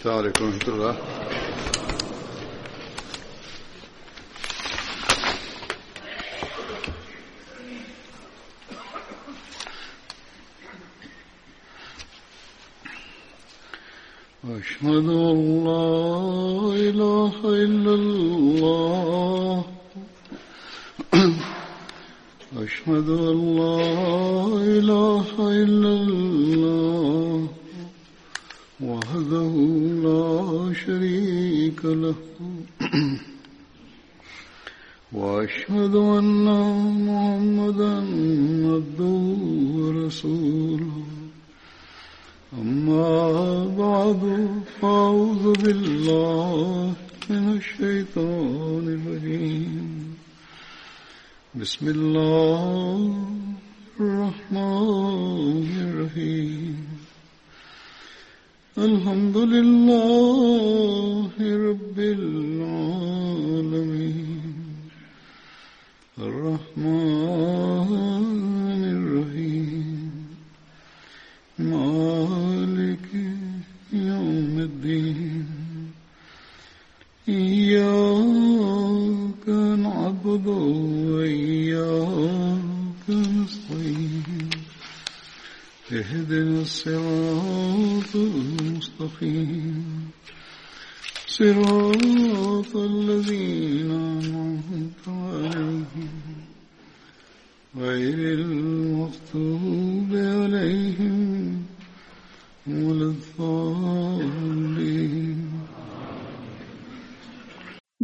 السلام عليكم ورحمة الله أشهد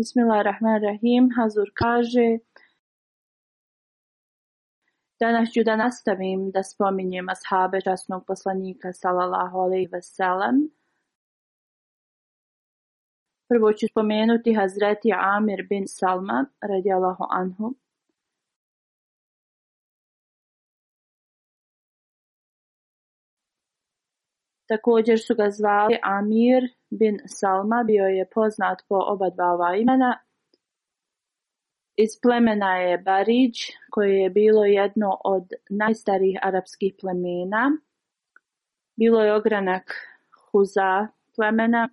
Bismillahirrahmanirrahim. Hazur kaže Danas ću da nastavim da spominjem ashabe časnog poslanika sallallahu alaihi ve sellem. Prvo ću spomenuti Hazreti Amir bin Salma radijallahu anhu Također su ga zvali Amir bin Salma, bio je poznat po oba dva ova imena. Iz plemena je Bariđ, koje je bilo jedno od najstarijih arapskih plemena. Bilo je ogranak Huza plemena,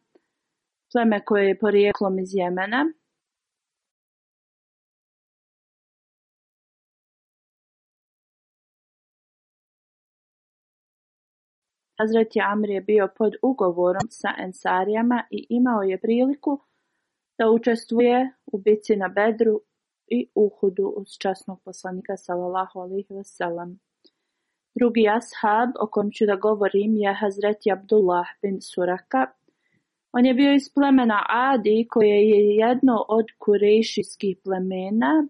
pleme koje je porijeklom iz Jemena. Hazreti Amr je bio pod ugovorom sa Ensarijama i imao je priliku da učestvuje u bici na Bedru i Uhudu uz časnog poslanika sallallahu alaihi wasallam. Drugi ashab o kojem ću da govorim je Hazreti Abdullah bin Suraka. On je bio iz plemena Adi koje je jedno od kurejšijskih plemena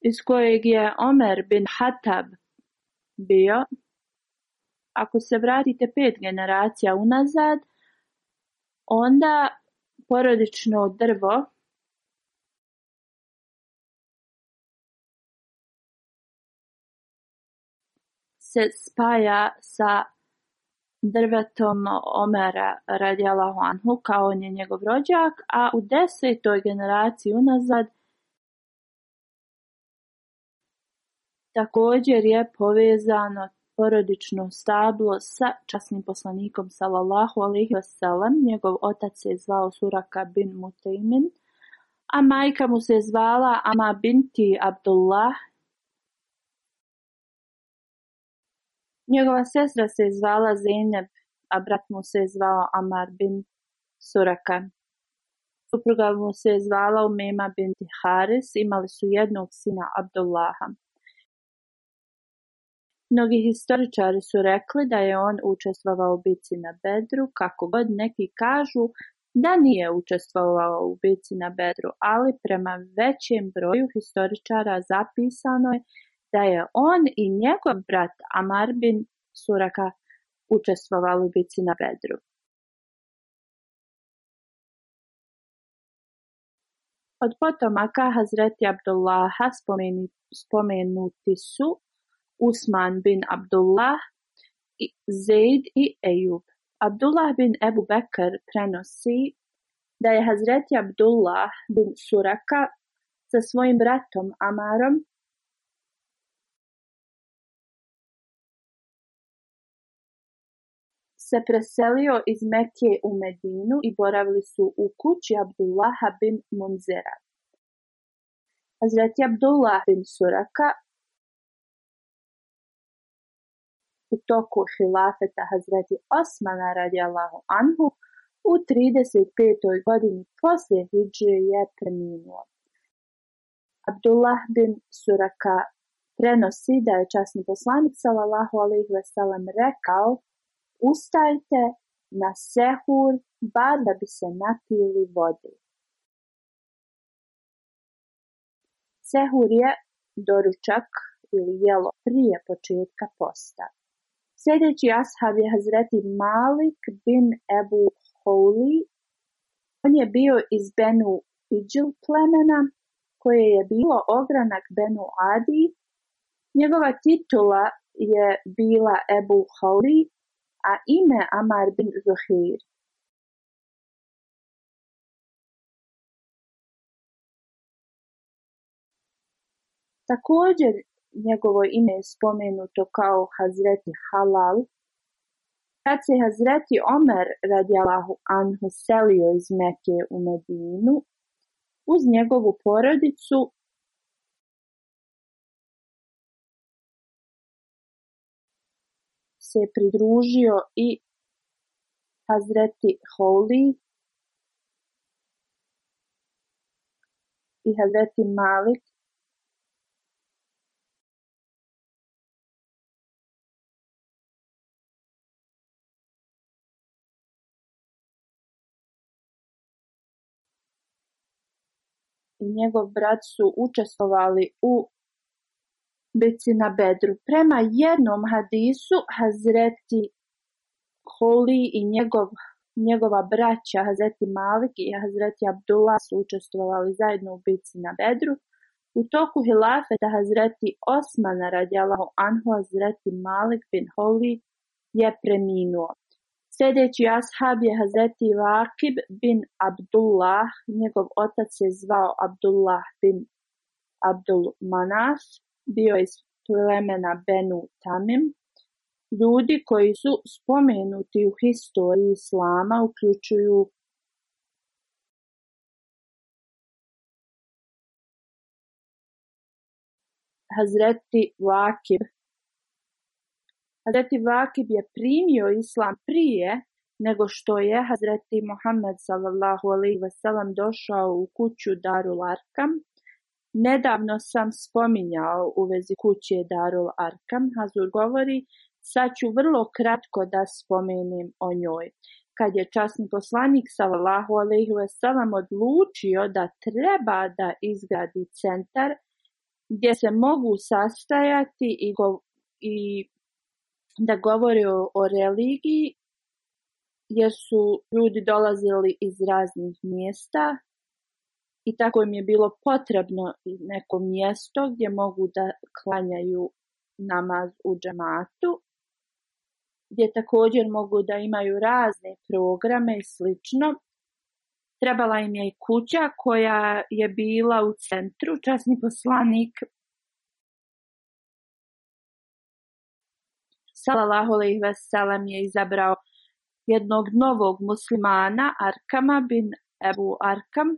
iz kojeg je Omer bin Hatab bio ako se vratite pet generacija unazad, onda porodično drvo se spaja sa drvetom Omera Radjala Huanhu, kao on je njegov rođak, a u desetoj generaciji unazad Također je povezano porodično stablo sa časnim poslanikom sallallahu alejhi ve sellem. Njegov otac se zvao Suraka bin Mutaymin, a majka mu se zvala Ama binti Abdullah. Njegova sestra se zvala Zeynep, a brat mu se zvao Amar bin Suraka. Supruga mu se zvala Umema binti Haris, imali su jednog sina Abdullaha. Mnogi historičari su rekli da je on učestvovao u bici na Bedru, kako god neki kažu da nije učestvovao u bici na Bedru, ali prema većem broju historičara zapisano je da je on i njegov brat Amar bin Suraka učestvovali u bici na Bedru. Od potomaka Hazreti Abdullaha spomenuti su Usman bin Abdullah, Zaid i Ejub. Abdullah bin Ebu Bekr prenosi da je Hazreti Abdullah bin Suraka sa svojim bratom Amarom se preselio iz Mekije u Medinu i boravili su u kući Abdullaha bin Munzera. Hazreti Abdullah bin Suraka u toku hilafeta Hazreti Osmana radijallahu anhu u 35. godini poslije Hidžije je preminuo. Abdullah bin Suraka prenosi da je časni poslanik sallallahu alaihi ve sellem rekao Ustajte na sehur bar da bi se napili vode. Sehur je doručak ili jelo prije početka postava. Sljedeći ashab je Hazreti Malik bin Ebu Holi. On je bio iz Benu Iđil plemena, koje je bilo ogranak Benu Adi. Njegova titula je bila Ebu Holi, a ime Amar bin Zuhir. Također njegovo ime je spomenuto kao Hazreti Halal. Kad se Hazreti Omer radi Allahu Anhu selio iz Mekije u Medinu, uz njegovu porodicu se pridružio i Hazreti Holi i Hazreti Malik i njegov brat su učestvovali u bici na bedru. Prema jednom hadisu, Hazreti Holi i njegov, njegova braća, Hazreti Malik i Hazreti Abdullah su učestvovali zajedno u bici na bedru. U toku hilafeta Hazreti Osmana radijalahu Anhu Hazreti Malik bin Holi je preminuo. Sedeći ashab je Hazreti Vakib bin Abdullah, njegov otac se zvao Abdullah bin Abdul Manas, bio iz plemena Benu Tamim. Ljudi koji su spomenuti u historiji Islama uključuju Hazreti Vakib, Hazreti Vakib je primio islam prije nego što je Hazreti Muhammed sallallahu alaihi wasallam došao u kuću Darul Arkam. Nedavno sam spominjao u vezi kuće Darul Arkam. Hazur govori, sad ću vrlo kratko da spomenim o njoj. Kad je časni poslanik sallallahu alaihi wasallam odlučio da treba da izgradi centar gdje se mogu sastajati i, go, i da govore o, o religiji jer su ljudi dolazili iz raznih mjesta i tako im je bilo potrebno neko mjesto gdje mogu da klanjaju namaz u džamatu gdje također mogu da imaju razne programe i slično trebala im je i kuća koja je bila u centru časni poslanik sallallahu alejhi ve sellem je izabrao jednog novog muslimana Arkama bin Ebu Arkam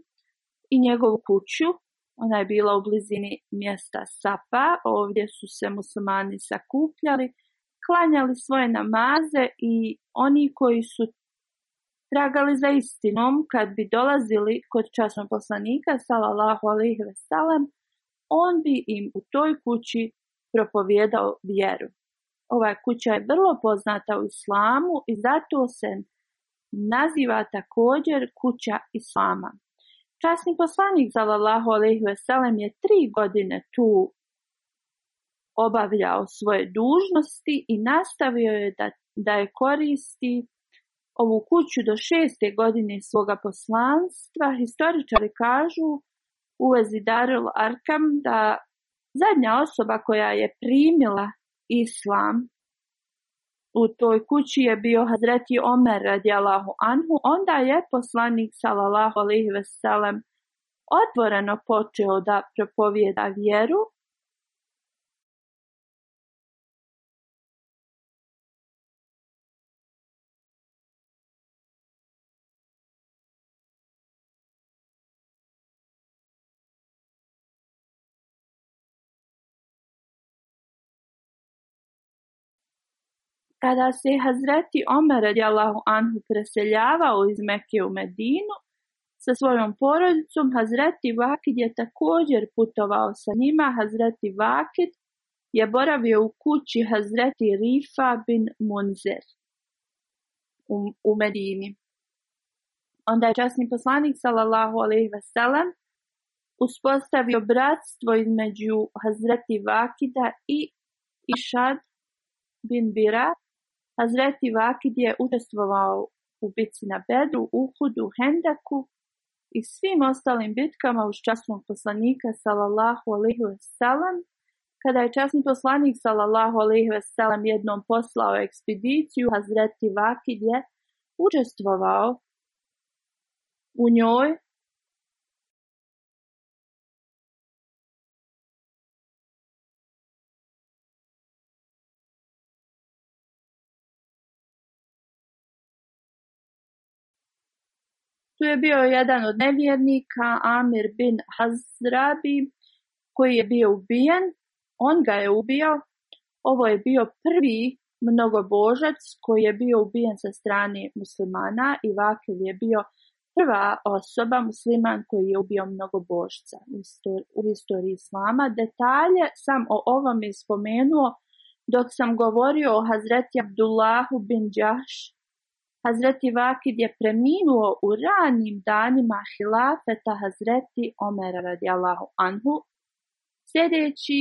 i njegovu kuću. Ona je bila u blizini mjesta Safa. Ovdje su se muslimani sakupljali, klanjali svoje namaze i oni koji su tragali za istinom kad bi dolazili kod časnog poslanika sallallahu alejhi ve sellem, on bi im u toj kući propovjedao vjeru ova kuća je vrlo poznata u islamu i zato se naziva također kuća islama. Časni poslanik Zalalaho Aleyhi Veselem je tri godine tu obavljao svoje dužnosti i nastavio je da, da je koristi ovu kuću do šeste godine svoga poslanstva. Historičari kažu u vezi Darul Arkam da zadnja osoba koja je primila islam. U toj kući je bio Hazreti Omer radijalahu anhu, onda je poslanik salallahu alaihi veselem otvoreno počeo da propovjeda vjeru Kada se Hazreti Omer radijallahu anhu preseljavao iz Mekke u Medinu sa svojom porodicom, Hazreti Vakid je također putovao sa njima. Hazreti Vakid je boravio u kući Hazreti Rifa bin Munzer u, u Medini. Onda je časni poslanik sallallahu alejhi ve sellem uspostavio bratstvo između Hazreti Vakida i Ishad bin Bira, Hazreti Vakid je učestvovao u bitci na Bedru, Uhudu, Hendaku i svim ostalim bitkama uz časnog poslanika sallallahu alaihi wasallam. Kada je časni poslanik sallallahu alaihi wasallam jednom poslao ekspediciju, Hazreti Vakid je učestvovao u njoj tu je bio jedan od nevjernika, Amir bin Hazrabi, koji je bio ubijen. On ga je ubio. Ovo je bio prvi mnogobožac koji je bio ubijen sa strane muslimana i Vakil je bio prva osoba musliman koji je ubio mnogobožca u istoriji islama. Detalje sam o ovom ispomenuo dok sam govorio o Hazreti Abdullahu bin Đahšu Hazreti Vakid je preminuo u ranim danima hilafeta Hazreti Omera radijalahu anhu. Sljedeći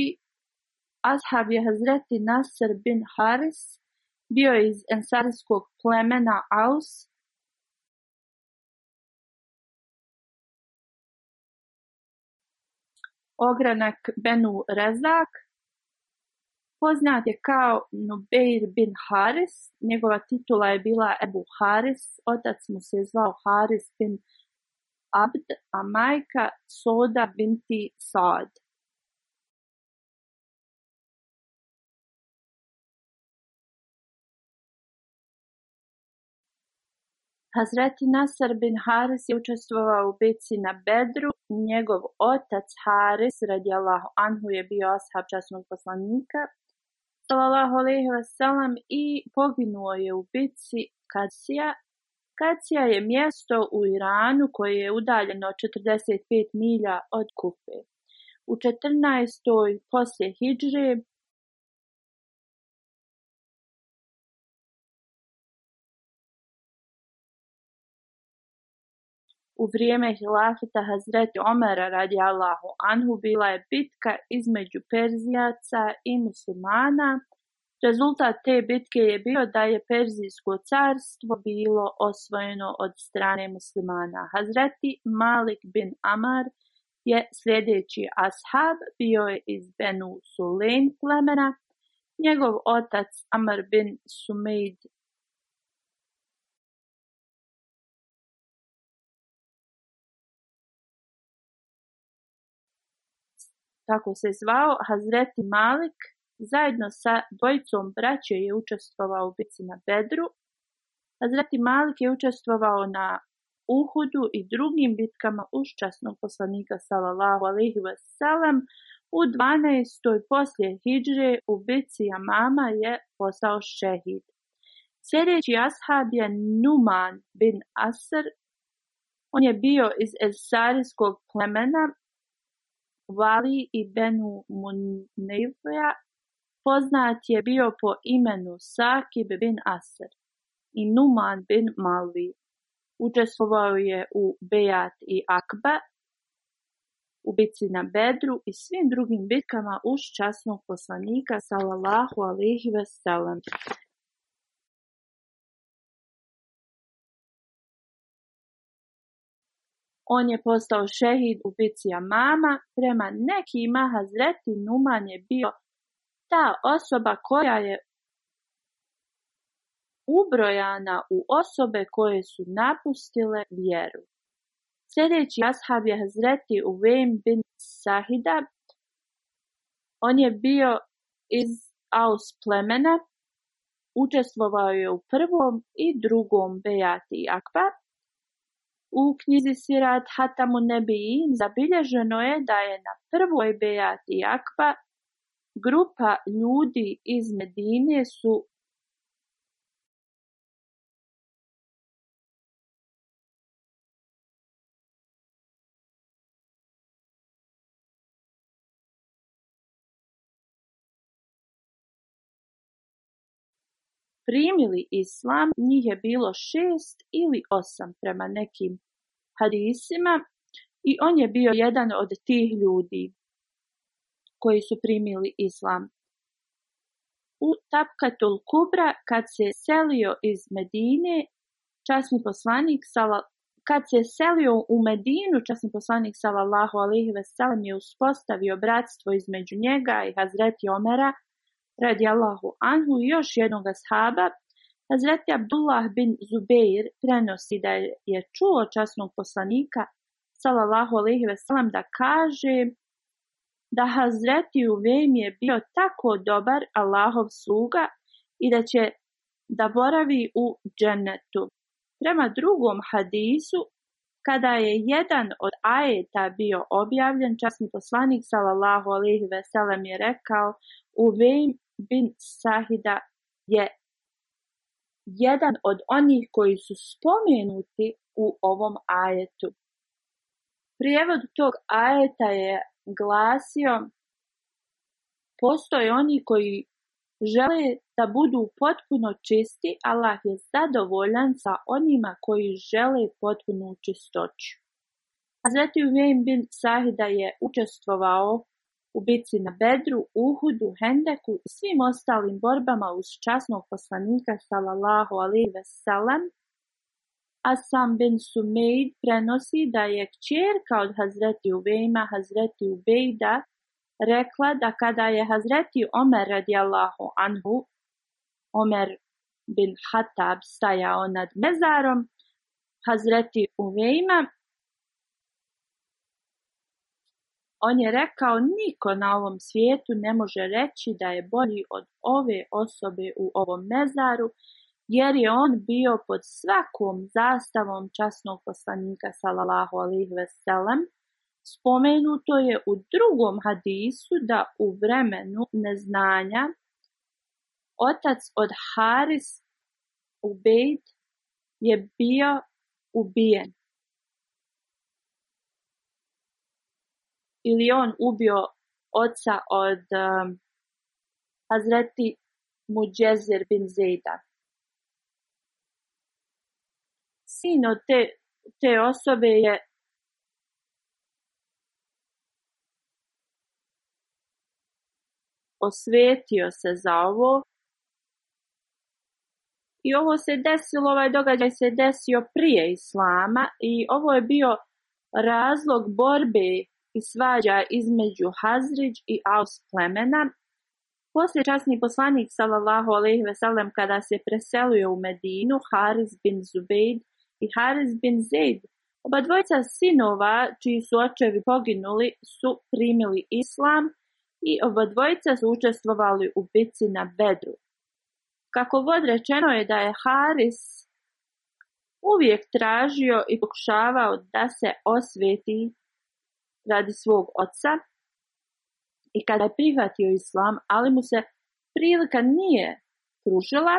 ashab je Hazreti Nasr bin Haris, bio iz ensarskog plemena Aus. Ogranak Benu Rezak, poznat je kao Nubeir bin Haris, njegova titula je bila Ebu Haris, otac mu se zvao Haris bin Abd, a majka Soda binti Saad. Hazreti Nasar bin Haris je učestvovao u bitci na Bedru. Njegov otac Haris, radijallahu anhu, je bio ashab časnog poslanika, sallallahu alaihi wasallam i poginuo je u bitci Kacija. Kacija je mjesto u Iranu koje je udaljeno 45 milja od Kufe. U 14. poslije Hidžrebi u vrijeme hilafeta Hazreti Omera radi Allahu Anhu bila je bitka između Perzijaca i muslimana. Rezultat te bitke je bio da je Perzijsko carstvo bilo osvojeno od strane muslimana. Hazreti Malik bin Amar je sljedeći ashab, bio je iz Benu Sulejn plemena. Njegov otac Amar bin Sumeid tako se zvao, Hazreti Malik, zajedno sa dvojicom braća je učestvovao u bici na Bedru. Hazreti Malik je učestvovao na Uhudu i drugim bitkama uščasnog poslanika sallallahu alaihi wasallam. U 12. poslije Hidže u bici Amama je postao šehid. Sljedeći ashab je Numan bin Asr. On je bio iz Esarijskog plemena Wali i Benu Munifra, poznat je bio po imenu Sakib bin Aser i Numan bin Malvi. Učestvovao je u Bejat i Akba, u bitci na Bedru i svim drugim bitkama uz časnog poslanika sallallahu alejhi ve sellem. On je postao šehid u bicija mama, prema neki mahazreti Numan je bio ta osoba koja je ubrojana u osobe koje su napustile vjeru. Sljedeći ashab je Hazreti Uvejm bin Sahida. On je bio iz Aus plemena. Učestvovao je u prvom i drugom Bejati Akbar. U knjizi Sirat Hatamu Nebi'in zabilježeno je da je na prvoj Bejati Akba grupa ljudi iz Medine su primili islam, njih je bilo šest ili osam prema nekim hadisima i on je bio jedan od tih ljudi koji su primili islam. U Tapkatul Kubra, kad se selio iz Medine, časni poslanik, kad se selio u Medinu, časni poslanik sallallahu alaihi veselam je uspostavio bratstvo između njega i Hazreti Omera, radi Allahu Anhu i još jednog ashaba, Hazreti Abdullah bin Zubeir prenosi da je čuo časnog poslanika sallallahu alaihi ve sellem da kaže da Hazreti Uvem je bio tako dobar Allahov sluga i da će da boravi u džennetu. Prema drugom hadisu, kada je jedan od ajeta bio objavljen, časni poslanik sallallahu alaihi ve sellem je rekao Uvem bin Sahida je jedan od onih koji su spomenuti u ovom ajetu. Prijevod tog ajeta je glasio Postoje oni koji žele da budu potpuno čisti, Allah je zadovoljan sa onima koji žele potpunu čistoću. A zatim Vim bin Sahida je učestvovao U bitci na Bedru, Uhudu, Hendeku i svim ostalim borbama uz časnog poslanika sallallahu alaihi ve sellem, Asam bin Sumeid prenosi da je kćerka od Hazreti Uvejma, Hazreti Ubejda, rekla da kada je Hazreti Omer radijallahu anhu, Omer bin Hatab stajao nad mezarom, Hazreti Uvejma On je rekao, niko na ovom svijetu ne može reći da je bolji od ove osobe u ovom mezaru, jer je on bio pod svakom zastavom časnog poslanika, salalahu alihi veselem. Spomenuto je u drugom hadisu da u vremenu neznanja otac od Haris Ubejd je bio ubijen. ili on ubio oca od um, Hazreti Muđezir bin Zejda. Sin od te, te osobe je osvetio se za ovo. I ovo se desilo, ovaj događaj se desio prije Islama i ovo je bio razlog borbe i svađa između Hazriđ i Aus plemena. Poslije časni poslanik sallallahu alaihi ve sellem kada se preseluje u Medinu, Haris bin Zubeid i Haris bin Zaid, oba dvojca sinova čiji su očevi poginuli su primili islam i oba dvojca su učestvovali u bici na Bedru. Kako vod rečeno je da je Haris uvijek tražio i pokušavao da se osveti radi svog oca i kada je prihvatio islam, ali mu se prilika nije pružila,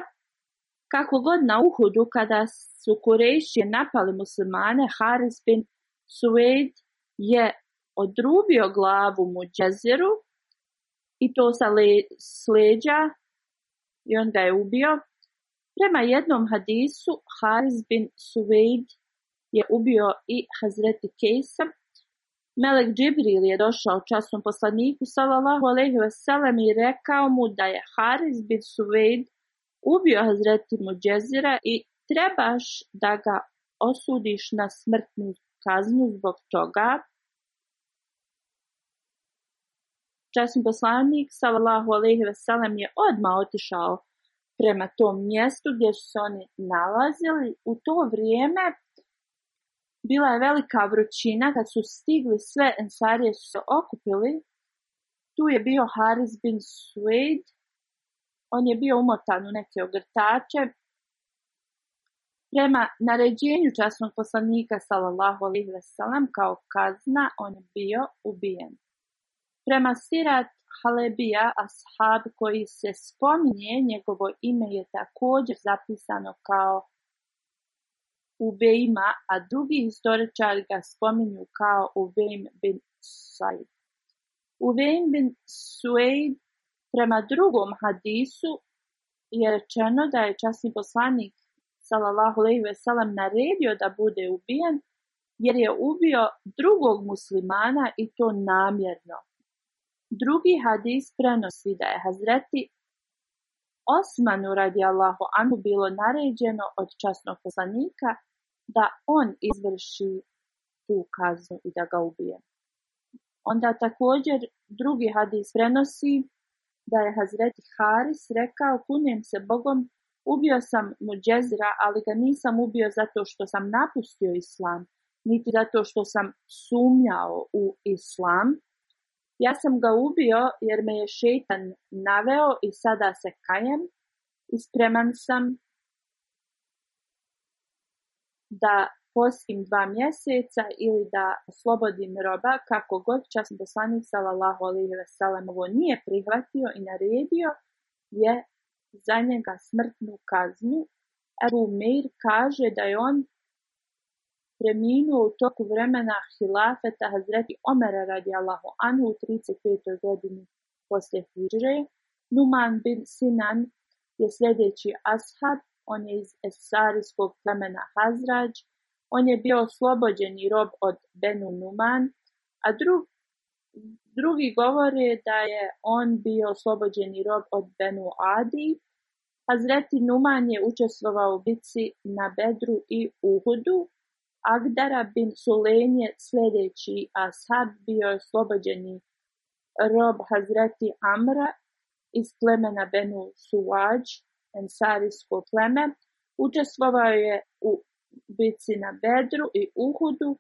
kako god na uhudu kada su Kurešije napali muslimane, Haris bin Suvejd je odrubio glavu mu džezeru i to sa sleđa i on ga je ubio. Prema jednom hadisu Haris bin Suvejd je ubio i Hazreti Kejsa Melek Džibril je došao časnom poslaniku sallallahu alejhi ve sellem i rekao mu da je Haris bin Suveid ubio Hazreti Mudžezira i trebaš da ga osudiš na smrtnu kaznu zbog toga. Časni poslanik sallallahu alejhi ve sellem je odma otišao prema tom mjestu gdje su se oni nalazili u to vrijeme Bila je velika vrućina kad su stigli sve ensarije su se okupili. Tu je bio Haris bin Suid. On je bio umotan u neke ogrtače. Prema naređenju časnog poslanika sallallahu alaihi ve sellem kao kazna on je bio ubijen. Prema sirat Halebija ashab koji se spominje njegovo ime je također zapisano kao u Vejma, a drugi historičari ga spominju kao u Vejm bin Said. U Vejm bin Suejd prema drugom hadisu je rečeno da je časni poslanik sallallahu alejhi ve sellem naredio da bude ubijen jer je ubio drugog muslimana i to namjerno. Drugi hadis prenosi da je Hazreti Osmanu radijallahu anhu bilo naređeno od časnog poslanika da on izvrši tu kaznu i da ga ubije. Onda također drugi hadis prenosi da je Hazreti Haris rekao kunem se Bogom, ubio sam Muđezira, ali ga nisam ubio zato što sam napustio islam, niti zato što sam sumnjao u islam. Ja sam ga ubio jer me je šeitan naveo i sada se kajem i spreman sam da postim dva mjeseca ili da oslobodim roba kako god časni poslanik sallallahu alejhi ve sellem ovo nije prihvatio i naredio je za njega smrtnu kaznu Abu Meir kaže da je on preminuo u toku vremena hilafeta Hazreti Omera radijallahu anhu u 35. godini poslije Hidžre. Numan bin Sinan je sljedeći ashab on je iz Esarijskog plemena Hazrađ, on je bio oslobođen i rob od Benu Numan, a drug, drugi govore da je on bio oslobođen i rob od Benu Adi. Hazreti Numan je učestvovao u bici na Bedru i Uhudu. Agdara bin Sulen je sljedeći ashab bio oslobođen i rob Hazreti Amra iz plemena Benu Suvađu ensarijsko pleme, učestvovao je u bici na Bedru i Uhudu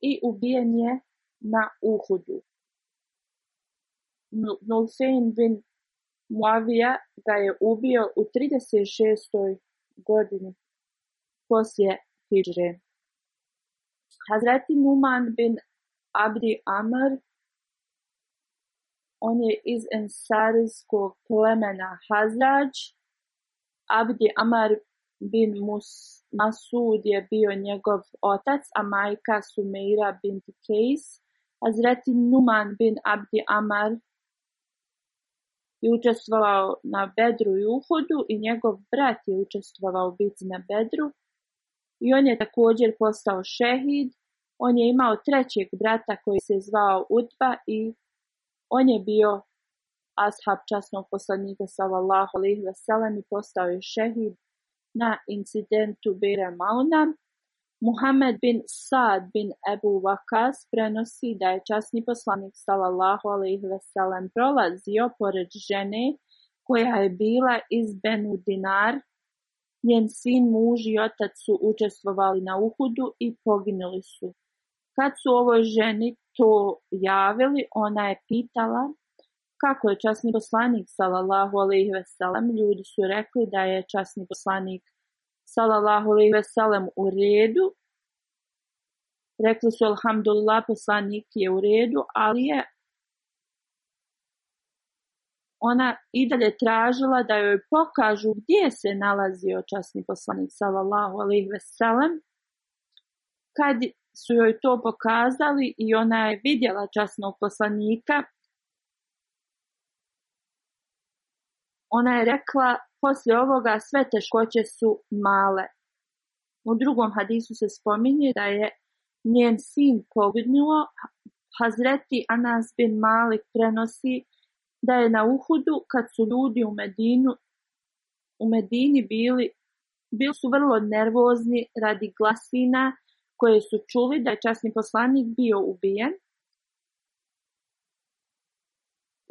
i ubijen je na Uhudu. Nulfein bin Muavija ga je ubio u 36. godini poslije Hidre. Hazreti Numan bin Abdi Amr on je iz ensarijskog plemena Hazrađa Abdi Amar bin Mus, Masud je bio njegov otac, a majka Sumeira bin Kejs. Azreti Numan bin Abdi Amar je učestvovao na Bedru i Uhudu i njegov brat je učestvovao u bitci na Bedru. I on je također postao šehid. On je imao trećeg brata koji se zvao Utba i on je bio ashab časnog poslanika sallallahu alaihi ve sellem i postao je šehid na incidentu Bira Mauna. Muhammed bin Saad bin Ebu Vakas prenosi da je časni poslanik sallallahu alaihi ve sellem prolazio pored žene koja je bila iz Benu Dinar. Njen sin, muž i otac su učestvovali na uhudu i poginuli su. Kad su ovoj ženi to javili, ona je pitala – Kako je časni poslanik sallallahu alejhi ve sellem, ljudi su rekli da je časni poslanik sallallahu alejhi ve sellem u redu. Rekli su alhamdulillah poslanik je u redu, ali je ona i dalje tražila da joj pokažu gdje se nalazio časni poslanik sallallahu alejhi ve sellem. Kad su joj to pokazali i ona je vidjela časnog poslanika, ona je rekla, poslije ovoga sve teškoće su male. U drugom hadisu se spominje da je njen sin pogodnilo, Hazreti Anas bin Malik prenosi da je na Uhudu kad su ljudi u Medinu u Medini bili bili su vrlo nervozni radi glasina koje su čuli da je časni poslanik bio ubijen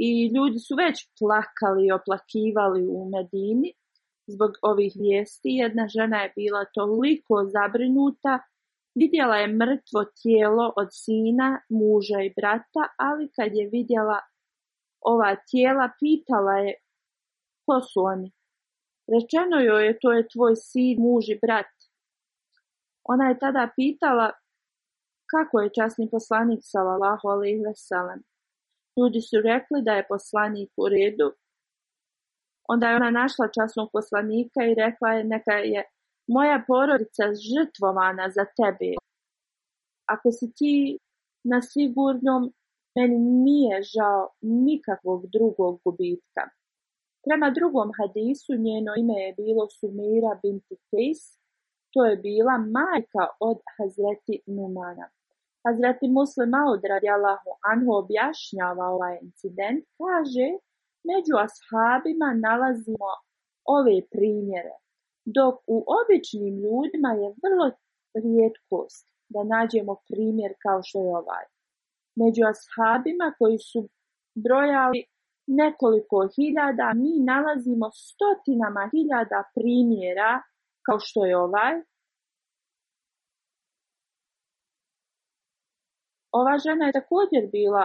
i ljudi su već plakali i oplakivali u Medini zbog ovih vijesti. Jedna žena je bila toliko zabrinuta, vidjela je mrtvo tijelo od sina, muža i brata, ali kad je vidjela ova tijela, pitala je ko su oni. Rečeno joj je to je tvoj sin, muž i brat. Ona je tada pitala kako je časni poslanik Salalaho alaihi veselam. Ljudi su rekli da je poslanik u redu. Onda je ona našla časnog poslanika i rekla je neka je moja porodica žrtvovana za tebe. Ako si ti na sigurnom, meni nije žao nikakvog drugog gubitka. Prema drugom hadisu njeno ime je bilo Sumira binti Kejs. To je bila majka od Hazreti Numana. Hazreti Musle Maud radi Allahu Anhu objašnjava ovaj incident, kaže među ashabima nalazimo ove primjere, dok u običnim ljudima je vrlo rijetkost da nađemo primjer kao što je ovaj. Među ashabima koji su brojali nekoliko hiljada, mi nalazimo stotinama hiljada primjera kao što je ovaj, ova žena je također bila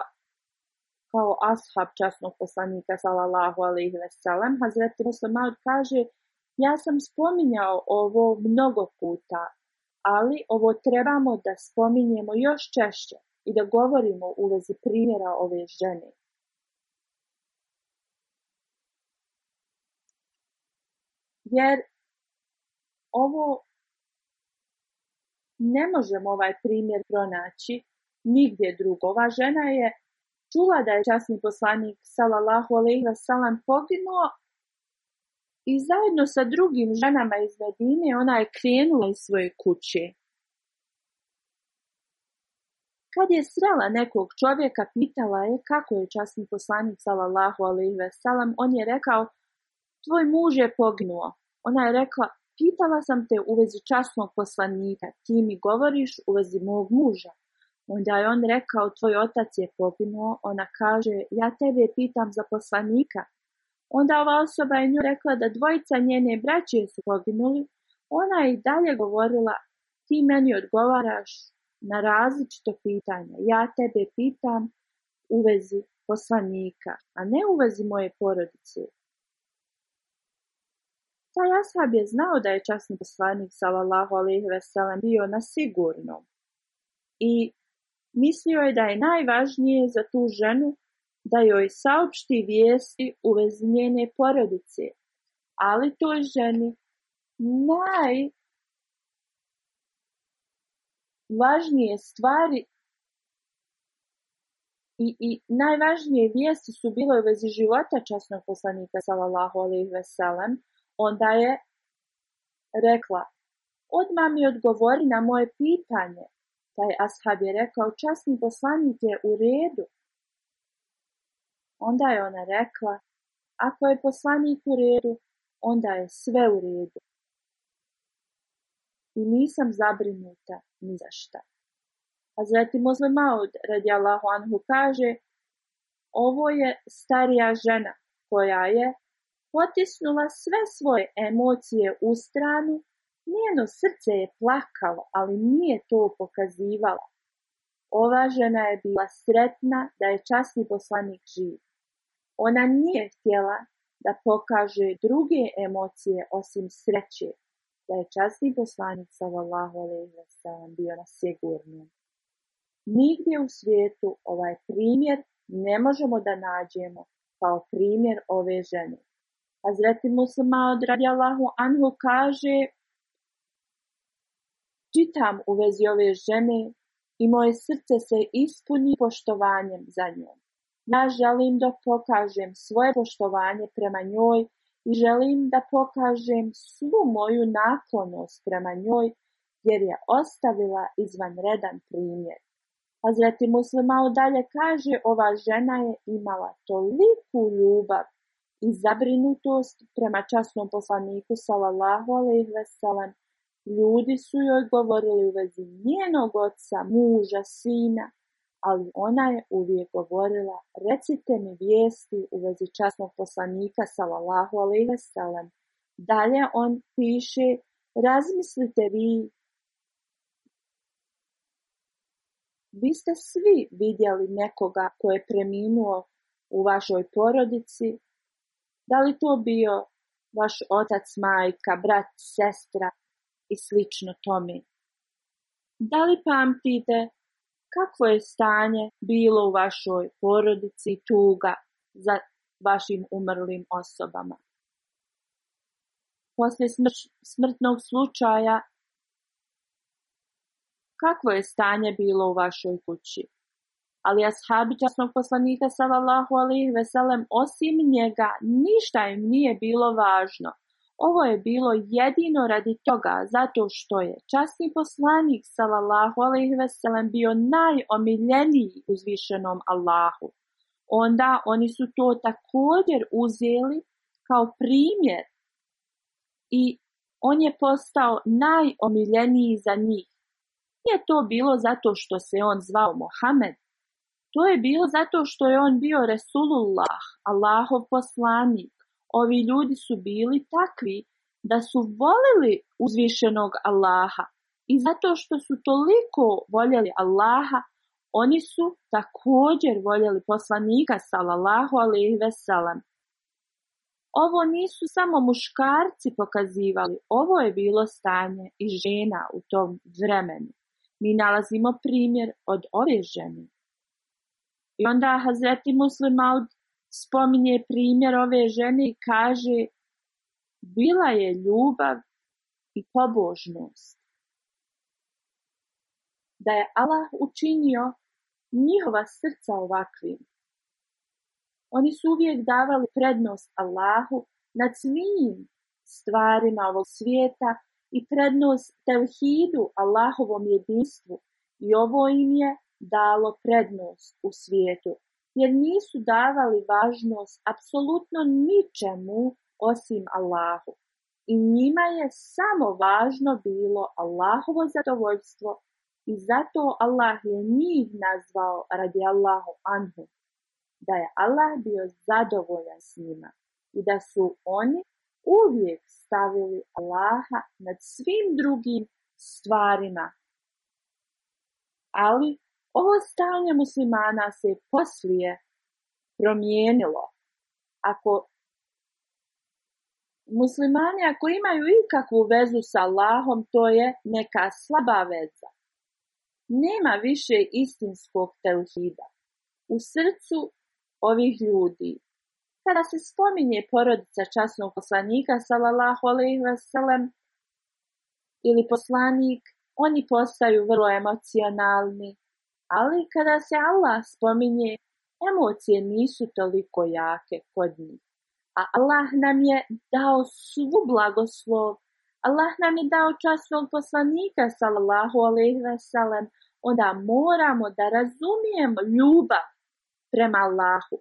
kao ashab časnog poslanika sallallahu alejhi ve sellem hazreti Muslim kaže ja sam spominjao ovo mnogo puta ali ovo trebamo da spominjemo još češće i da govorimo u vezi primjera ove žene jer ovo ne možemo ovaj primjer pronaći nigdje drugo. Ova žena je čula da je časni poslanik salallahu alaihi wasalam poginuo i zajedno sa drugim ženama iz Medine ona je krenula iz svoje kuće. Kad je srela nekog čovjeka, pitala je kako je časni poslanik salallahu alaihi wasalam, on je rekao, tvoj muž je poginuo. Ona je rekla, pitala sam te u vezi časnog poslanika, ti mi govoriš u vezi mog muža. Onda je on rekao, tvoj otac je poginuo, ona kaže, ja tebe pitam za poslanika. Onda ova osoba je nju rekla da dvojica njene braće su poginuli, ona je i dalje govorila, ti meni odgovaraš na različito pitanje, ja tebe pitam u vezi poslanika, a ne u vezi moje porodice. Taj ashab je znao da je časni poslanik, salallahu alaihi veselam, bio na sigurnom. I mislio je da je najvažnije za tu ženu da joj saopšti vijesti u vezi njene porodice, ali toj ženi naj važnije stvari i, i najvažnije vijesti su bile u vezi života časnog poslanika sallallahu alejhi ve sellem onda je rekla odma mi odgovori na moje pitanje Taj ashab je rekao, časni poslanik je u redu. Onda je ona rekla, ako je poslanik u redu, onda je sve u redu. I nisam zabrinuta ni za šta. A zreti mozle maud, radi Allahu anhu, kaže, ovo je starija žena koja je potisnula sve svoje emocije u stranu Njeno srce je plakalo, ali nije to pokazivalo. Ova žena je bila sretna da je časni poslanik živ. Ona nije htjela da pokaže druge emocije osim sreće, da je časni poslanik sallallahu alejhi ve sellem bio na sigurnom. Nigdje u svijetu ovaj primjer ne možemo da nađemo kao primjer ove žene. Hazreti Muslima od radijallahu anhu kaže čitam u vezi ove žene i moje srce se ispuni poštovanjem za njom. Ja želim da pokažem svoje poštovanje prema njoj i želim da pokažem svu moju naklonost prema njoj jer je ostavila izvanredan primjer. Hazreti muslima odalje kaže ova žena je imala toliku ljubav i zabrinutost prema časnom poslaniku sallallahu alejhi ve sellem Ljudi su joj govorili u vezi njenog oca, muža, sina, ali ona je uvijek govorila, recite mi vijesti u vezi časnog poslanika, salallahu alaihi veselam. Dalje on piše, razmislite vi, vi ste svi vidjeli nekoga ko je preminuo u vašoj porodici, da li to bio vaš otac, majka, brat, sestra, i slično tome. Da li pamtite kakvo je stanje bilo u vašoj porodici tuga za vašim umrlim osobama? Poslije smr smrtnog slučaja, kakvo je stanje bilo u vašoj kući? Ali ashabi časnog poslanika, salallahu alihi veselem, osim njega, ništa im nije bilo važno. Ovo je bilo jedino radi toga, zato što je časni poslanik sallallahu alejhi ve sellem bio najomiljeniji uzvišenom Allahu. Onda oni su to također uzeli kao primjer i on je postao najomiljeniji za njih. Nije to bilo zato što se on zvao Mohamed. To je bilo zato što je on bio Resulullah, Allahov poslanik ovi ljudi su bili takvi da su volili uzvišenog Allaha i zato što su toliko voljeli Allaha, oni su također voljeli poslanika sallallahu alejhi ve sellem. Ovo nisu samo muškarci pokazivali, ovo je bilo stanje i žena u tom vremenu. Mi nalazimo primjer od ove žene. I onda Hazreti Muslim Maud spominje primjer ove žene i kaže bila je ljubav i pobožnost. Da je Allah učinio njihova srca ovakvim. Oni su uvijek davali prednost Allahu nad svim stvarima ovog svijeta i prednost tevhidu Allahovom jedinstvu i ovo im je dalo prednost u svijetu jer nisu davali važnost apsolutno ničemu osim Allahu. I njima je samo važno bilo Allahovo zadovoljstvo i zato Allah je njih nazvao radi Allahu Anhu, da je Allah bio zadovoljan s njima i da su oni uvijek stavili Allaha nad svim drugim stvarima. Ali Ovo stanje muslimana se poslije promijenilo. Ako muslimani ako imaju ikakvu vezu sa Allahom, to je neka slaba veza. Nema više istinskog telhida. U srcu ovih ljudi, kada se spominje porodica časnog poslanika, salallahu alaihi veselem, ili poslanik, oni postaju vrlo emocionalni, Ali kada se Allah spominje, emocije nisu toliko jake kod njih. A Allah nam je dao svu blagoslov. Allah nam je dao časnog poslanika, sallallahu alaihi ve sellem. Onda moramo da razumijemo ljubav prema Allahu.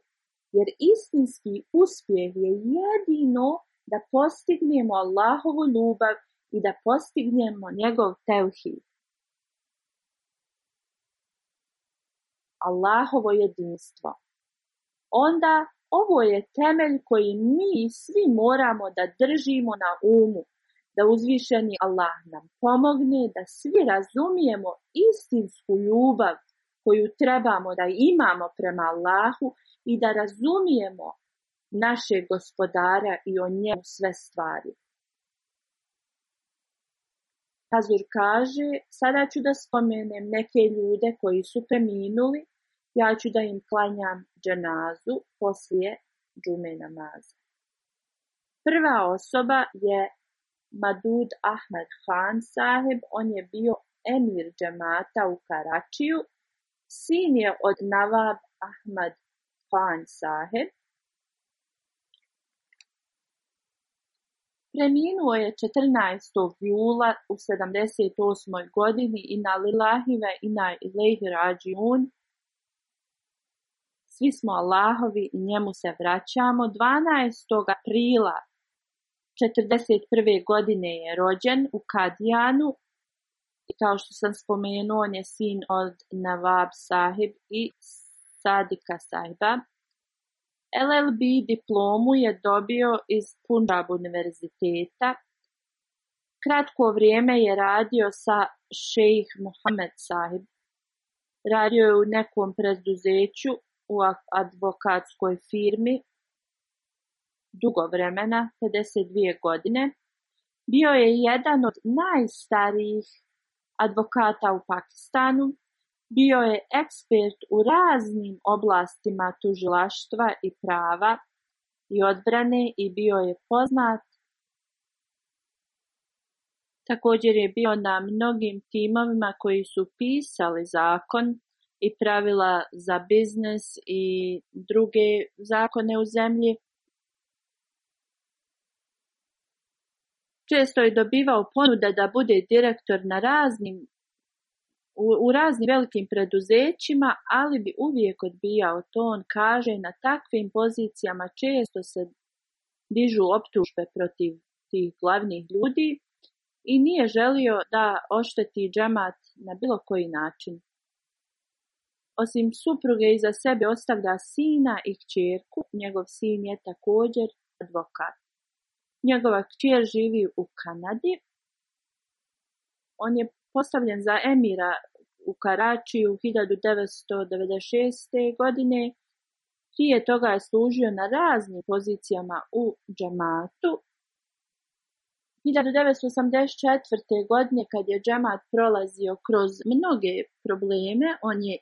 Jer istinski uspjeh je jedino da postignemo Allahovu ljubav i da postignemo njegov tevhid. Allahovo jedinstvo. Onda ovo je temelj koji mi svi moramo da držimo na umu, da uzvišeni Allah nam pomogne da svi razumijemo istinsku ljubav koju trebamo da imamo prema Allahu i da razumijemo našeg gospodara i o njemu sve stvari. Hazur kaže, sada ću da spomenem neke ljude koji su preminuli ja ću da im klanjam džanazu poslije džume namaza. Prva osoba je Madud Ahmed Khan sahib, on je bio emir džemata u Karačiju. Sin je od Navab Ahmed Khan sahib. Preminuo je 14. jula u 78. godini i na Lilahive i na Ilehi Rađiun svi smo Allahovi i njemu se vraćamo. 12. aprila 1941. godine je rođen u Kadijanu. I kao što sam spomenuo, on je sin od Navab sahib i Sadika sahiba. LLB diplomu je dobio iz Punjab univerziteta. Kratko vrijeme je radio sa šejih Mohamed sahib. Radio je u nekom preduzeću u advokatskoj firmi dugo vremena, 52 godine. Bio je jedan od najstarijih advokata u Pakistanu. Bio je ekspert u raznim oblastima tužilaštva i prava i odbrane i bio je poznat. Također je bio na mnogim timovima koji su pisali zakon i pravila za biznes i druge zakone u zemlji. Često je dobivao ponude da bude direktor na raznim u, u raznim velikim preduzećima, ali bi uvijek odbijao to. On kaže na takvim pozicijama često se dižu optužbe protiv tih glavnih ljudi i nije želio da ošteti džamat na bilo koji način. Osim supruge iza sebe ostavlja sina i kćerku, njegov sin je također advokat. Njegova kćer živi u Kanadi. On je postavljen za emira u Karači u 1996. godine. Prije toga je služio na raznim pozicijama u džamatu. 1984. godine, kad je džamat prolazio kroz mnoge probleme, on je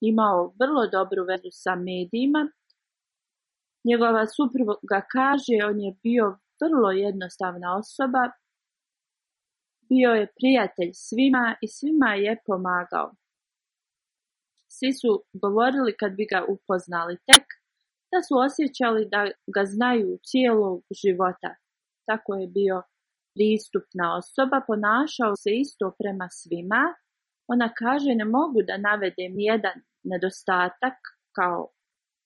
imao vrlo dobru vezu sa medijima. Njegova supruga kaže, on je bio vrlo jednostavna osoba. Bio je prijatelj svima i svima je pomagao. Svi su govorili kad bi ga upoznali tek, da su osjećali da ga znaju cijelog života. Tako je bio pristupna osoba, ponašao se isto prema svima. Ona kaže, ne mogu da navedem jedan nedostatak kao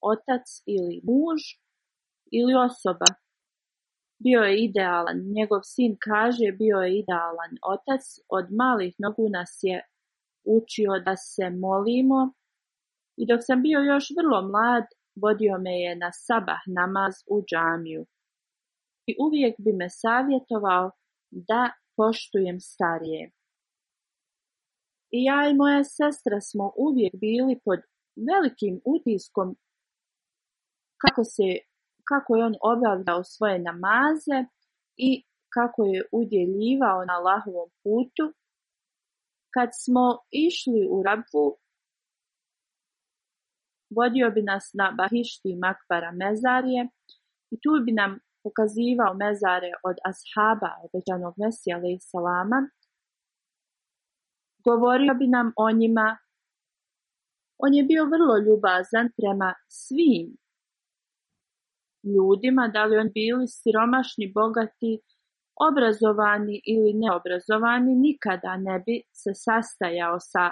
otac ili muž ili osoba. Bio je idealan, njegov sin kaže bio je idealan otac, od malih nogu nas je učio da se molimo i dok sam bio još vrlo mlad, vodio me je na sabah namaz u džamiju i uvijek bi me savjetovao da poštujem starije. I ja i moja sestra smo uvijek bili pod velikim utiskom kako, se, kako je on obavljao svoje namaze i kako je udjeljivao na lahovom putu. Kad smo išli u rabvu, vodio bi nas na Bahišti Makbara Mezarije i tu bi nam pokazivao mezare od ashaba obećanog Mesija alaih salama, govorio bi nam o njima. On je bio vrlo ljubazan prema svim ljudima, da li on bili siromašni, bogati, obrazovani ili neobrazovani, nikada ne bi se sastajao sa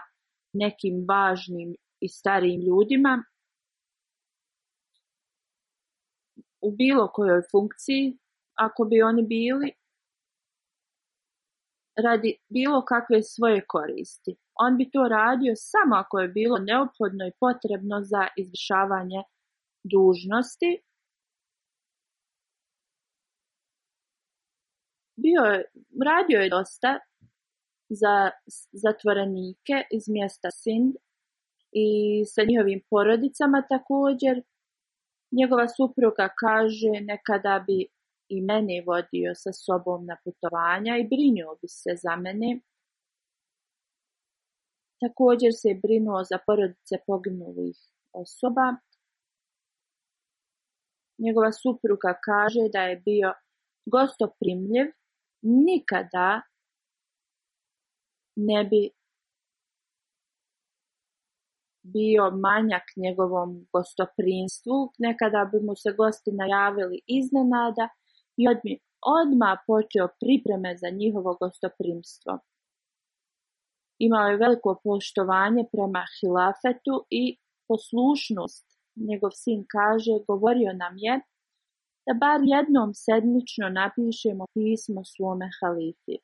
nekim važnim i starijim ljudima u bilo kojoj funkciji, ako bi oni bili, radi bilo kakve svoje koristi. On bi to radio samo ako je bilo neophodno i potrebno za izvršavanje dužnosti. Bio je, radio je dosta za zatvorenike iz mjesta Sind i sa njihovim porodicama također. Njegova supruga kaže nekada bi i mene vodio sa sobom na putovanja i brinio bi se za mene. Također se je brinuo za porodice poginulih osoba. Njegova supruga kaže da je bio gostoprimljiv, nikada ne bi bio manjak njegovom gostoprinstvu, nekada bi mu se gosti najavili iznenada, i odmi, odma počeo pripreme za njihovo gostoprimstvo. Imao je veliko poštovanje prema hilafetu i poslušnost. Njegov sin kaže, govorio nam je da bar jednom sedmično napišemo pismo svome halifi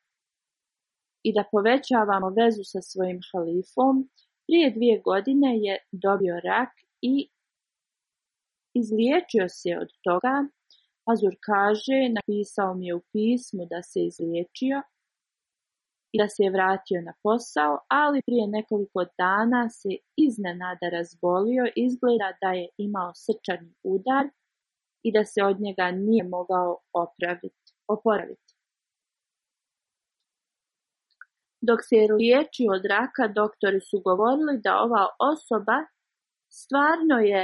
i da povećavamo vezu sa svojim halifom. Prije dvije godine je dobio rak i izliječio se od toga Azur kaže, napisao mi je u pismu da se izliječio i da se je vratio na posao, ali prije nekoliko dana se iznenada razbolio, izgleda da je imao srčani udar i da se od njega nije mogao opraviti, oporaviti. Dok se je liječio od raka, doktori su govorili da ova osoba stvarno je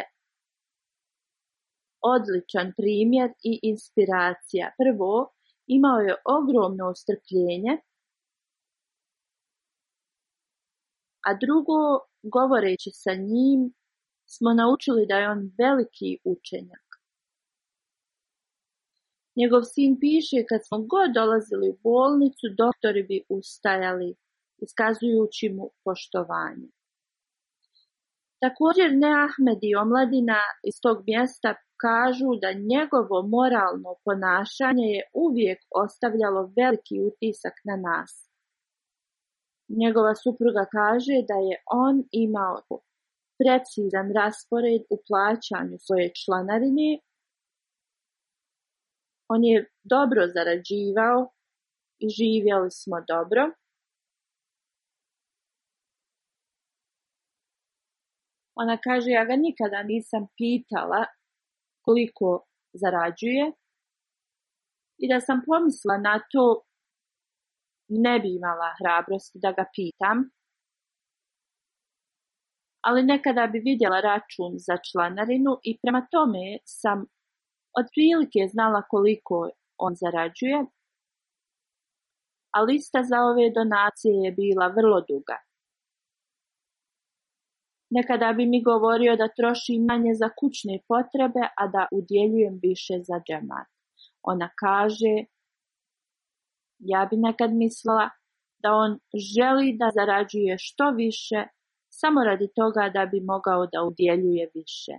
odličan primjer i inspiracija. Prvo, imao je ogromno strpljenje, a drugo, govoreći sa njim, smo naučili da je on veliki učenjak. Njegov sin piše, kad smo god dolazili u bolnicu, doktori bi ustajali, iskazujući mu poštovanje. Također ne Ahmed i omladina iz tog mjesta kažu da njegovo moralno ponašanje je uvijek ostavljalo veliki utisak na nas. Njegova supruga kaže da je on imao precizan raspored u plaćanju svoje članarine. On je dobro zarađivao i živjeli smo dobro. Ona kaže, ja ga nikada nisam pitala koliko zarađuje i da sam pomisla na to, ne bi imala hrabrosti da ga pitam. Ali nekada bi vidjela račun za članarinu i prema tome sam od prilike znala koliko on zarađuje. A lista za ove donacije je bila vrlo duga. Nekada bi mi govorio da troši manje za kućne potrebe, a da udjeljujem više za džemat. Ona kaže, ja bi nekad mislila da on želi da zarađuje što više, samo radi toga da bi mogao da udjeljuje više.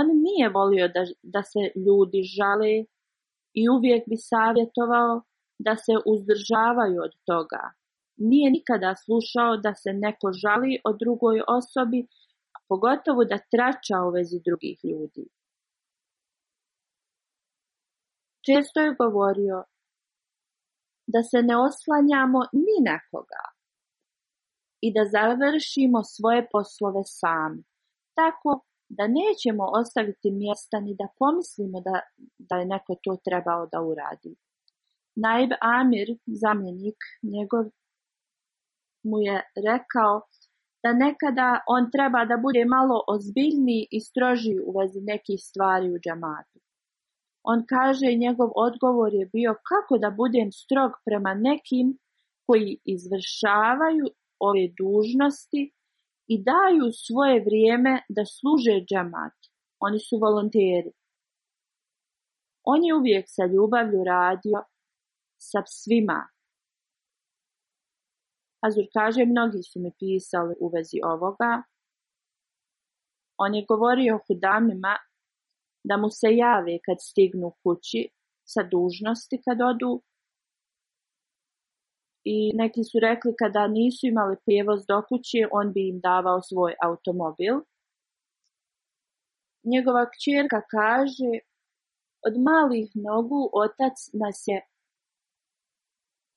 On nije volio da, da se ljudi žale i uvijek bi savjetovao da se uzdržavaju od toga, nije nikada slušao da se neko žali o drugoj osobi, a pogotovo da trača u vezi drugih ljudi. Često je govorio da se ne oslanjamo ni nekoga i da završimo svoje poslove sam, tako da nećemo ostaviti mjesta ni da pomislimo da, da je neko to trebao da uradi. Naib Amir, zamjenik, njegov mu je rekao da nekada on treba da bude malo ozbiljniji i stroži u vezi nekih stvari u džamatu. On kaže njegov odgovor je bio kako da budem strog prema nekim koji izvršavaju ove dužnosti i daju svoje vrijeme da služe džamat. Oni su volonteri. On je uvijek sa ljubavlju radio sa svima Azur kaže, mnogi su mi pisali u vezi ovoga. On je govorio hudamima da mu se jave kad stignu kući, sa dužnosti kad odu. I neki su rekli kada nisu imali prijevoz do kući, on bi im davao svoj automobil. Njegova kćerka kaže, od malih nogu otac nas je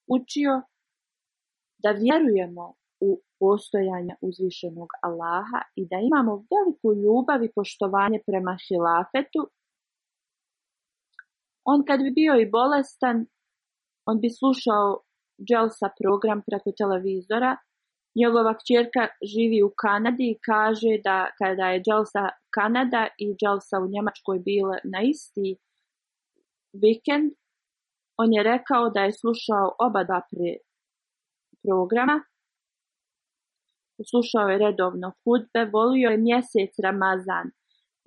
učio da vjerujemo u postojanje uzvišenog Allaha i da imamo veliku ljubav i poštovanje prema hilafetu, on kad bi bio i bolestan, on bi slušao Jelsa program preko televizora, Njegova kćerka živi u Kanadi i kaže da kada je Jelsa Kanada i Jelsa u Njemačkoj bile na isti vikend, on je rekao da je slušao oba dva programa. Slušao je redovno hudbe, volio je mjesec Ramazan.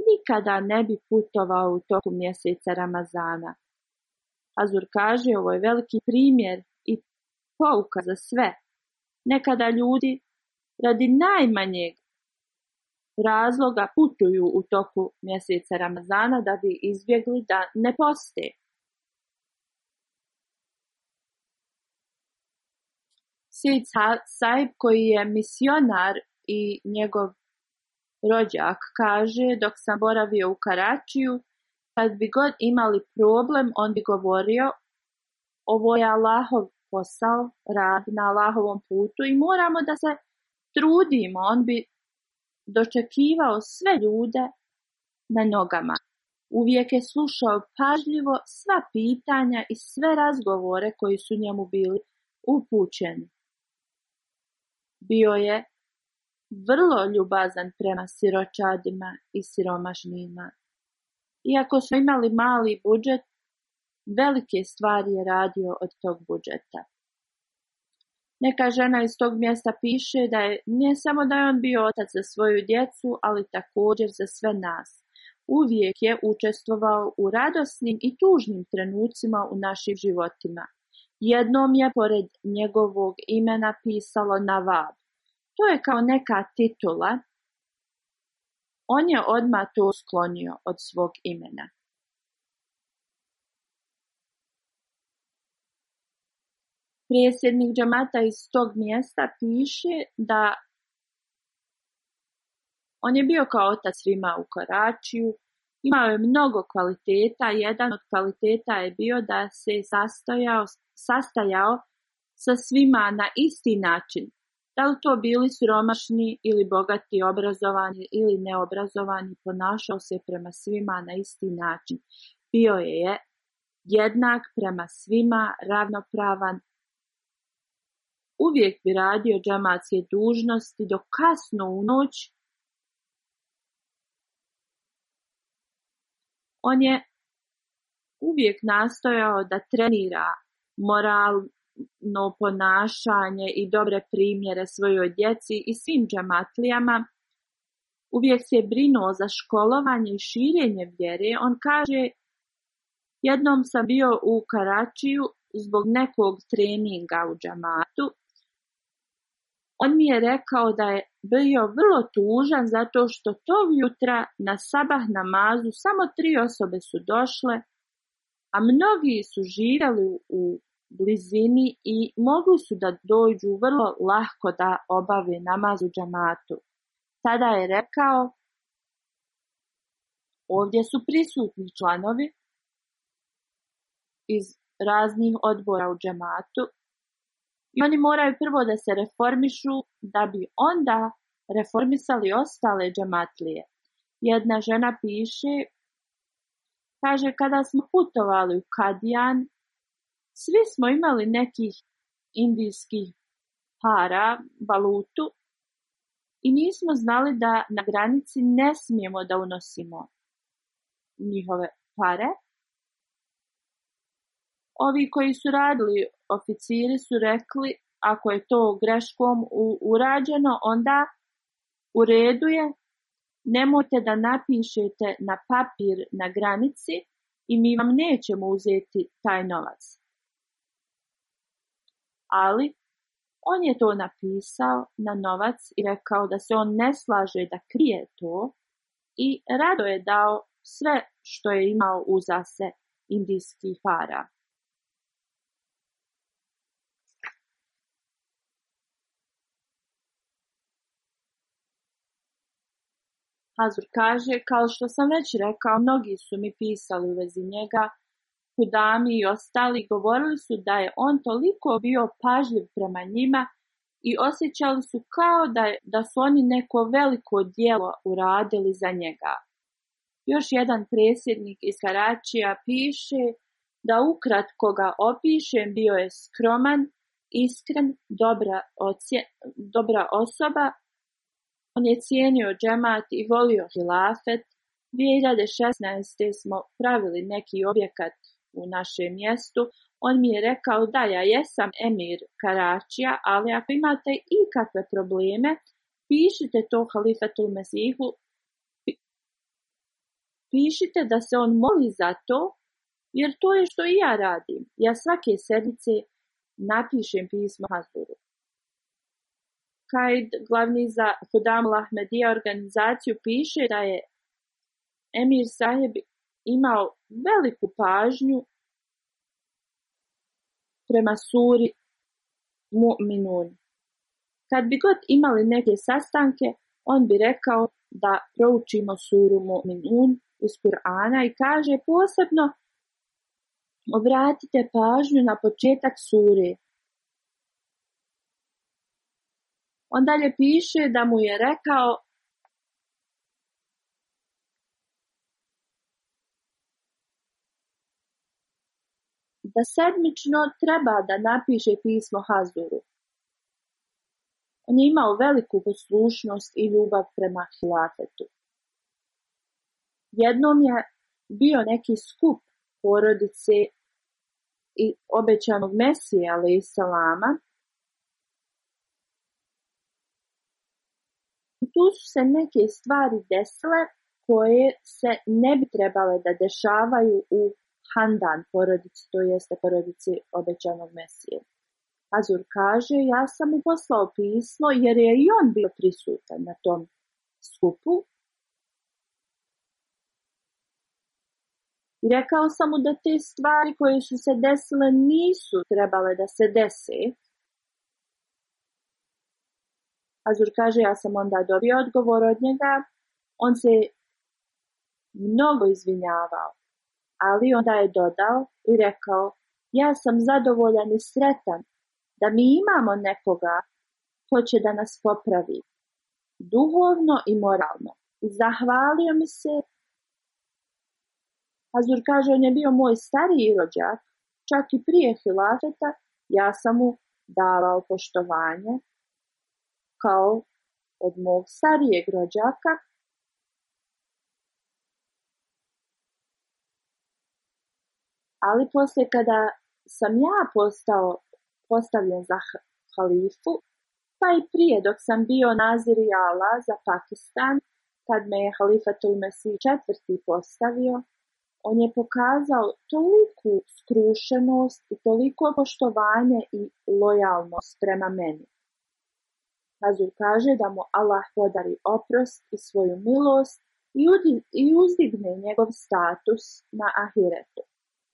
Nikada ne bi putovao u toku mjeseca Ramazana. Azur kaže, ovo je veliki primjer i pouka za sve. Nekada ljudi radi najmanjeg razloga putuju u toku mjeseca Ramazana da bi izbjegli da ne posteje. Sid Saib koji je misionar i njegov rođak kaže dok sam boravio u Karačiju kad bi god imali problem on bi govorio ovo je Allahov posao rad na Allahovom putu i moramo da se trudimo on bi dočekivao sve ljude na nogama uvijek je slušao pažljivo sva pitanja i sve razgovore koji su njemu bili upućeni bio je vrlo ljubazan prema siročadima i siromašnima. Iako su imali mali budžet, velike stvari je radio od tog budžeta. Neka žena iz tog mjesta piše da je ne samo da je on bio otac za svoju djecu, ali također za sve nas. Uvijek je učestvovao u radosnim i tužnim trenucima u našim životima. Jednom je pored njegovog imena pisalo Navab. To je kao neka titula. On je odmah to sklonio od svog imena. Prijesjednik džamata iz tog mjesta piše da on je bio kao otac svima u Karačiju. Imao je mnogo kvaliteta. Jedan od kvaliteta je bio da se sastojao sastajao sa svima na isti način, da li to bili siromašni ili bogati, obrazovani ili neobrazovani, ponašao se prema svima na isti način. Bio je jednak prema svima, ravnopravan. Uvijek bi radio džamatske dužnosti do kasno u noć. On je uvijek nastojao da trenira moralno ponašanje i dobre primjere svojoj djeci i svim džematlijama. Uvijek se brinuo za školovanje i širenje vjere. On kaže, jednom sam bio u Karačiju zbog nekog treninga u džamatu. On mi je rekao da je bio vrlo tužan zato što to jutra na sabah namazu samo tri osobe su došle a mnogi su živjeli u blizini i mogli su da dođu vrlo lahko da obave namaz u džamatu. Tada je rekao, ovdje su prisutni članovi iz raznih odbora u džamatu i oni moraju prvo da se reformišu da bi onda reformisali ostale džamatlije. Jedna žena piše Kaže, kada smo putovali u Kadijan, svi smo imali nekih indijskih para, valutu, i nismo znali da na granici ne smijemo da unosimo njihove pare. Ovi koji su radili oficiri su rekli, ako je to greškom urađeno, onda u redu je, nemojte da napišete na papir na granici i mi vam nećemo uzeti taj novac. Ali on je to napisao na novac i rekao da se on ne slaže da krije to i rado je dao sve što je imao uzase indijskih para. Hazur kaže, kao što sam već rekao, mnogi su mi pisali u vezi njega, kudami i ostali govorili su da je on toliko bio pažljiv prema njima i osjećali su kao da, da su oni neko veliko dijelo uradili za njega. Još jedan presjednik iz Karačija piše da ukratko ga opišem bio je skroman, iskren, dobra, ocje, dobra osoba, On je cijenio džemat i volio hilafet. 2016. smo pravili neki objekat u našem mjestu. On mi je rekao da ja jesam emir Karačija, ali ako imate ikakve probleme, pišite to halifatul mesihu. Pišite da se on moli za to, jer to je što i ja radim. Ja svake sedice napišem pismo Hazuru. Kajd, glavni za Hodam Lahmedija organizaciju, piše da je Emir Saheb imao veliku pažnju prema suri Mu'minun. Kad bi god imali neke sastanke, on bi rekao da proučimo suru Mu'minun iz Kur'ana i kaže posebno obratite pažnju na početak sure. On dalje piše da mu je rekao da sedmično treba da napiše pismo Hazuru. On je imao veliku poslušnost i ljubav prema hilafetu. Jednom je bio neki skup porodice i obećanog Mesije, ali i Salama, tu su se neke stvari desile koje se ne bi trebale da dešavaju u handan porodici, to jeste porodici obećanog mesije. Azur kaže, ja sam mu poslao pismo jer je i on bio prisutan na tom skupu. Rekao sam mu da te stvari koje su se desile nisu trebale da se desi, Azur kaže, ja sam onda dobio odgovor od njega. On se mnogo izvinjavao, ali onda je dodao i rekao, ja sam zadovoljan i sretan da mi imamo nekoga ko će da nas popravi duhovno i moralno. I zahvalio mi se. Azur kaže, on je bio moj stariji rođak, čak i prije Hilafeta, ja sam mu davao poštovanje kao od mog starijeg rođaka. Ali poslije kada sam ja postao postavljen za halifu, pa i prije dok sam bio nazirijala za Pakistan, kad me je halifat u mesi četvrti postavio, on je pokazao toliku skrušenost i toliko poštovanje i lojalnost prema meni. Hazur kaže da mu Allah podari oprost i svoju milost i, i uzdigne njegov status na ahiretu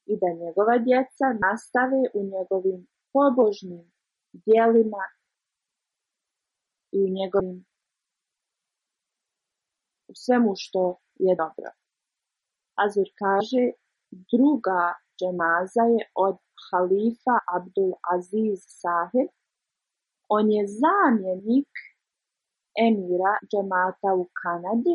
i da njegova djeca nastave u njegovim pobožnim dijelima i u njegovim u svemu što je dobro. Azur kaže druga džemaza je od halifa Abdul Aziz Sahib On je zamjenik emira džemata u Kanadi.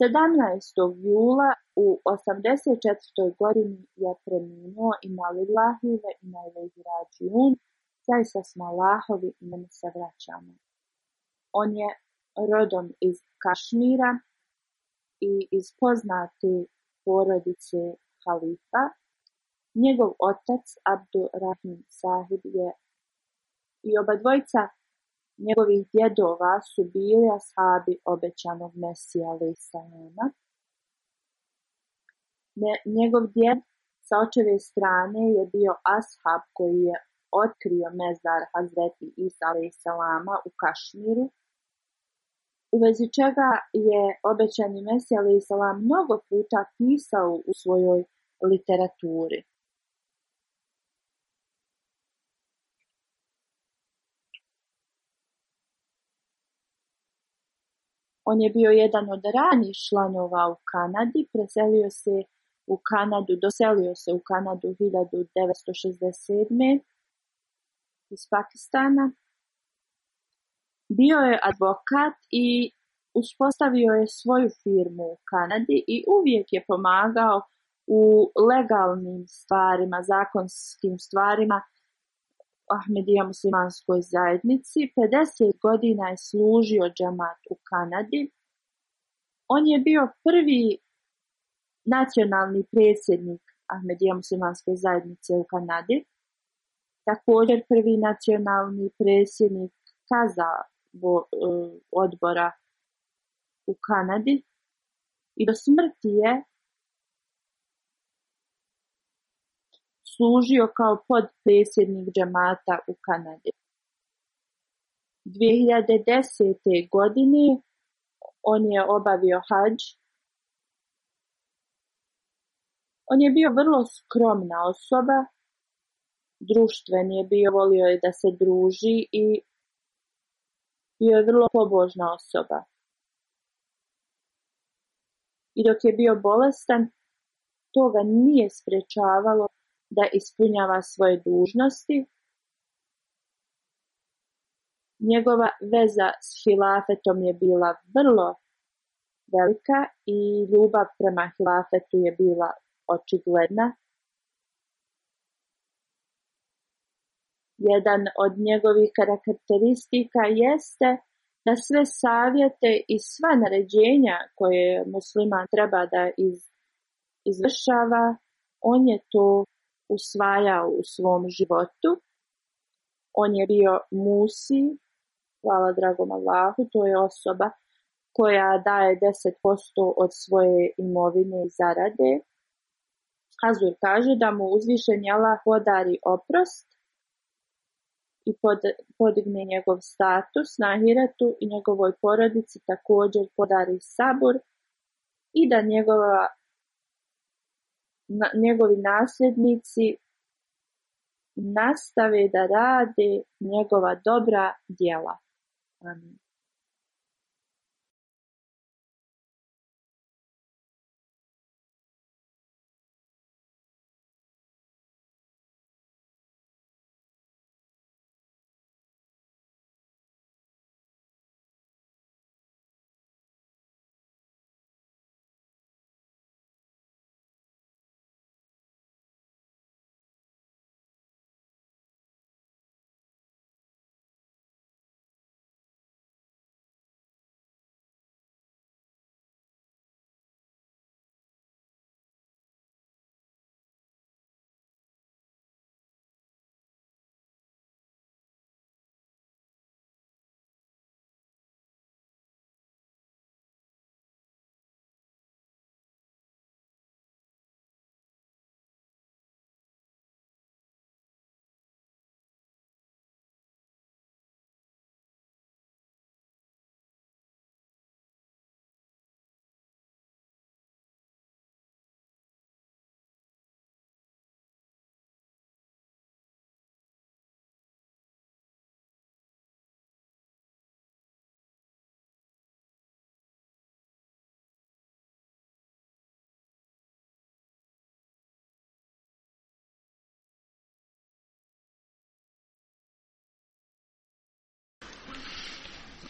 17. jula u 84. godini je preminuo i malilahive i najveći rađun. Zaista smo Allahovi i ne se vraćamo. On je rodom iz Kašmira i iz poznate porodice Halifa. Njegov otac Abdurrahim Sahib je i oba dvojca njegovih djedova su bili ashabi obećanog Mesija Lisa Njegov djed sa očeve strane je bio ashab koji je otkrio mezar Hazreti Isa Lisa u Kašmiru. U vezi čega je obećani Mesija Lisa mnogo puta pisao u svojoj literaturi. On je bio jedan od ranih članova u Kanadi, preselio se u Kanadu, doselio se u Kanadu 1967. iz Pakistana. Bio je advokat i uspostavio je svoju firmu u Kanadi i uvijek je pomagao u legalnim stvarima, zakonskim stvarima, Ahmedija muslimanskoj zajednici. 50 godina je služio džamat u Kanadi. On je bio prvi nacionalni predsjednik Ahmedija muslimanske zajednice u Kanadi. Također prvi nacionalni predsjednik kaza bo, e, odbora u Kanadi. I do smrti je služio kao podpresjednik džemata u Kanadi. 2010. godine on je obavio hađ. On je bio vrlo skromna osoba, društven je bio, volio je da se druži i bio je vrlo pobožna osoba. I dok je bio bolestan, toga nije sprečavalo da ispunjava svoje dužnosti. Njegova veza s hilafetom je bila vrlo velika i ljubav prema hilafetu je bila očigledna. Jedan od njegovih karakteristika jeste da sve savjete i sva naređenja koje musliman treba da iz, izvršava, on je to usvajao u svom životu. On je bio Musi, hvala dragom Allahu, to je osoba koja daje 10% od svoje imovine i zarade. Hazur kaže da mu uzvišen Allah podari oprost i pod, podigne njegov status na hiratu i njegovoj porodici također podari sabur i da njegova na, njegovi nasljednici nastave da rade njegova dobra djela. Amin.